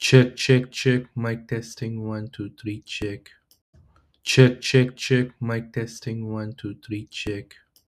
Check, check, check. Mic testing. One, two, three, check. Check, check, check. Mic testing. One, two, three, check.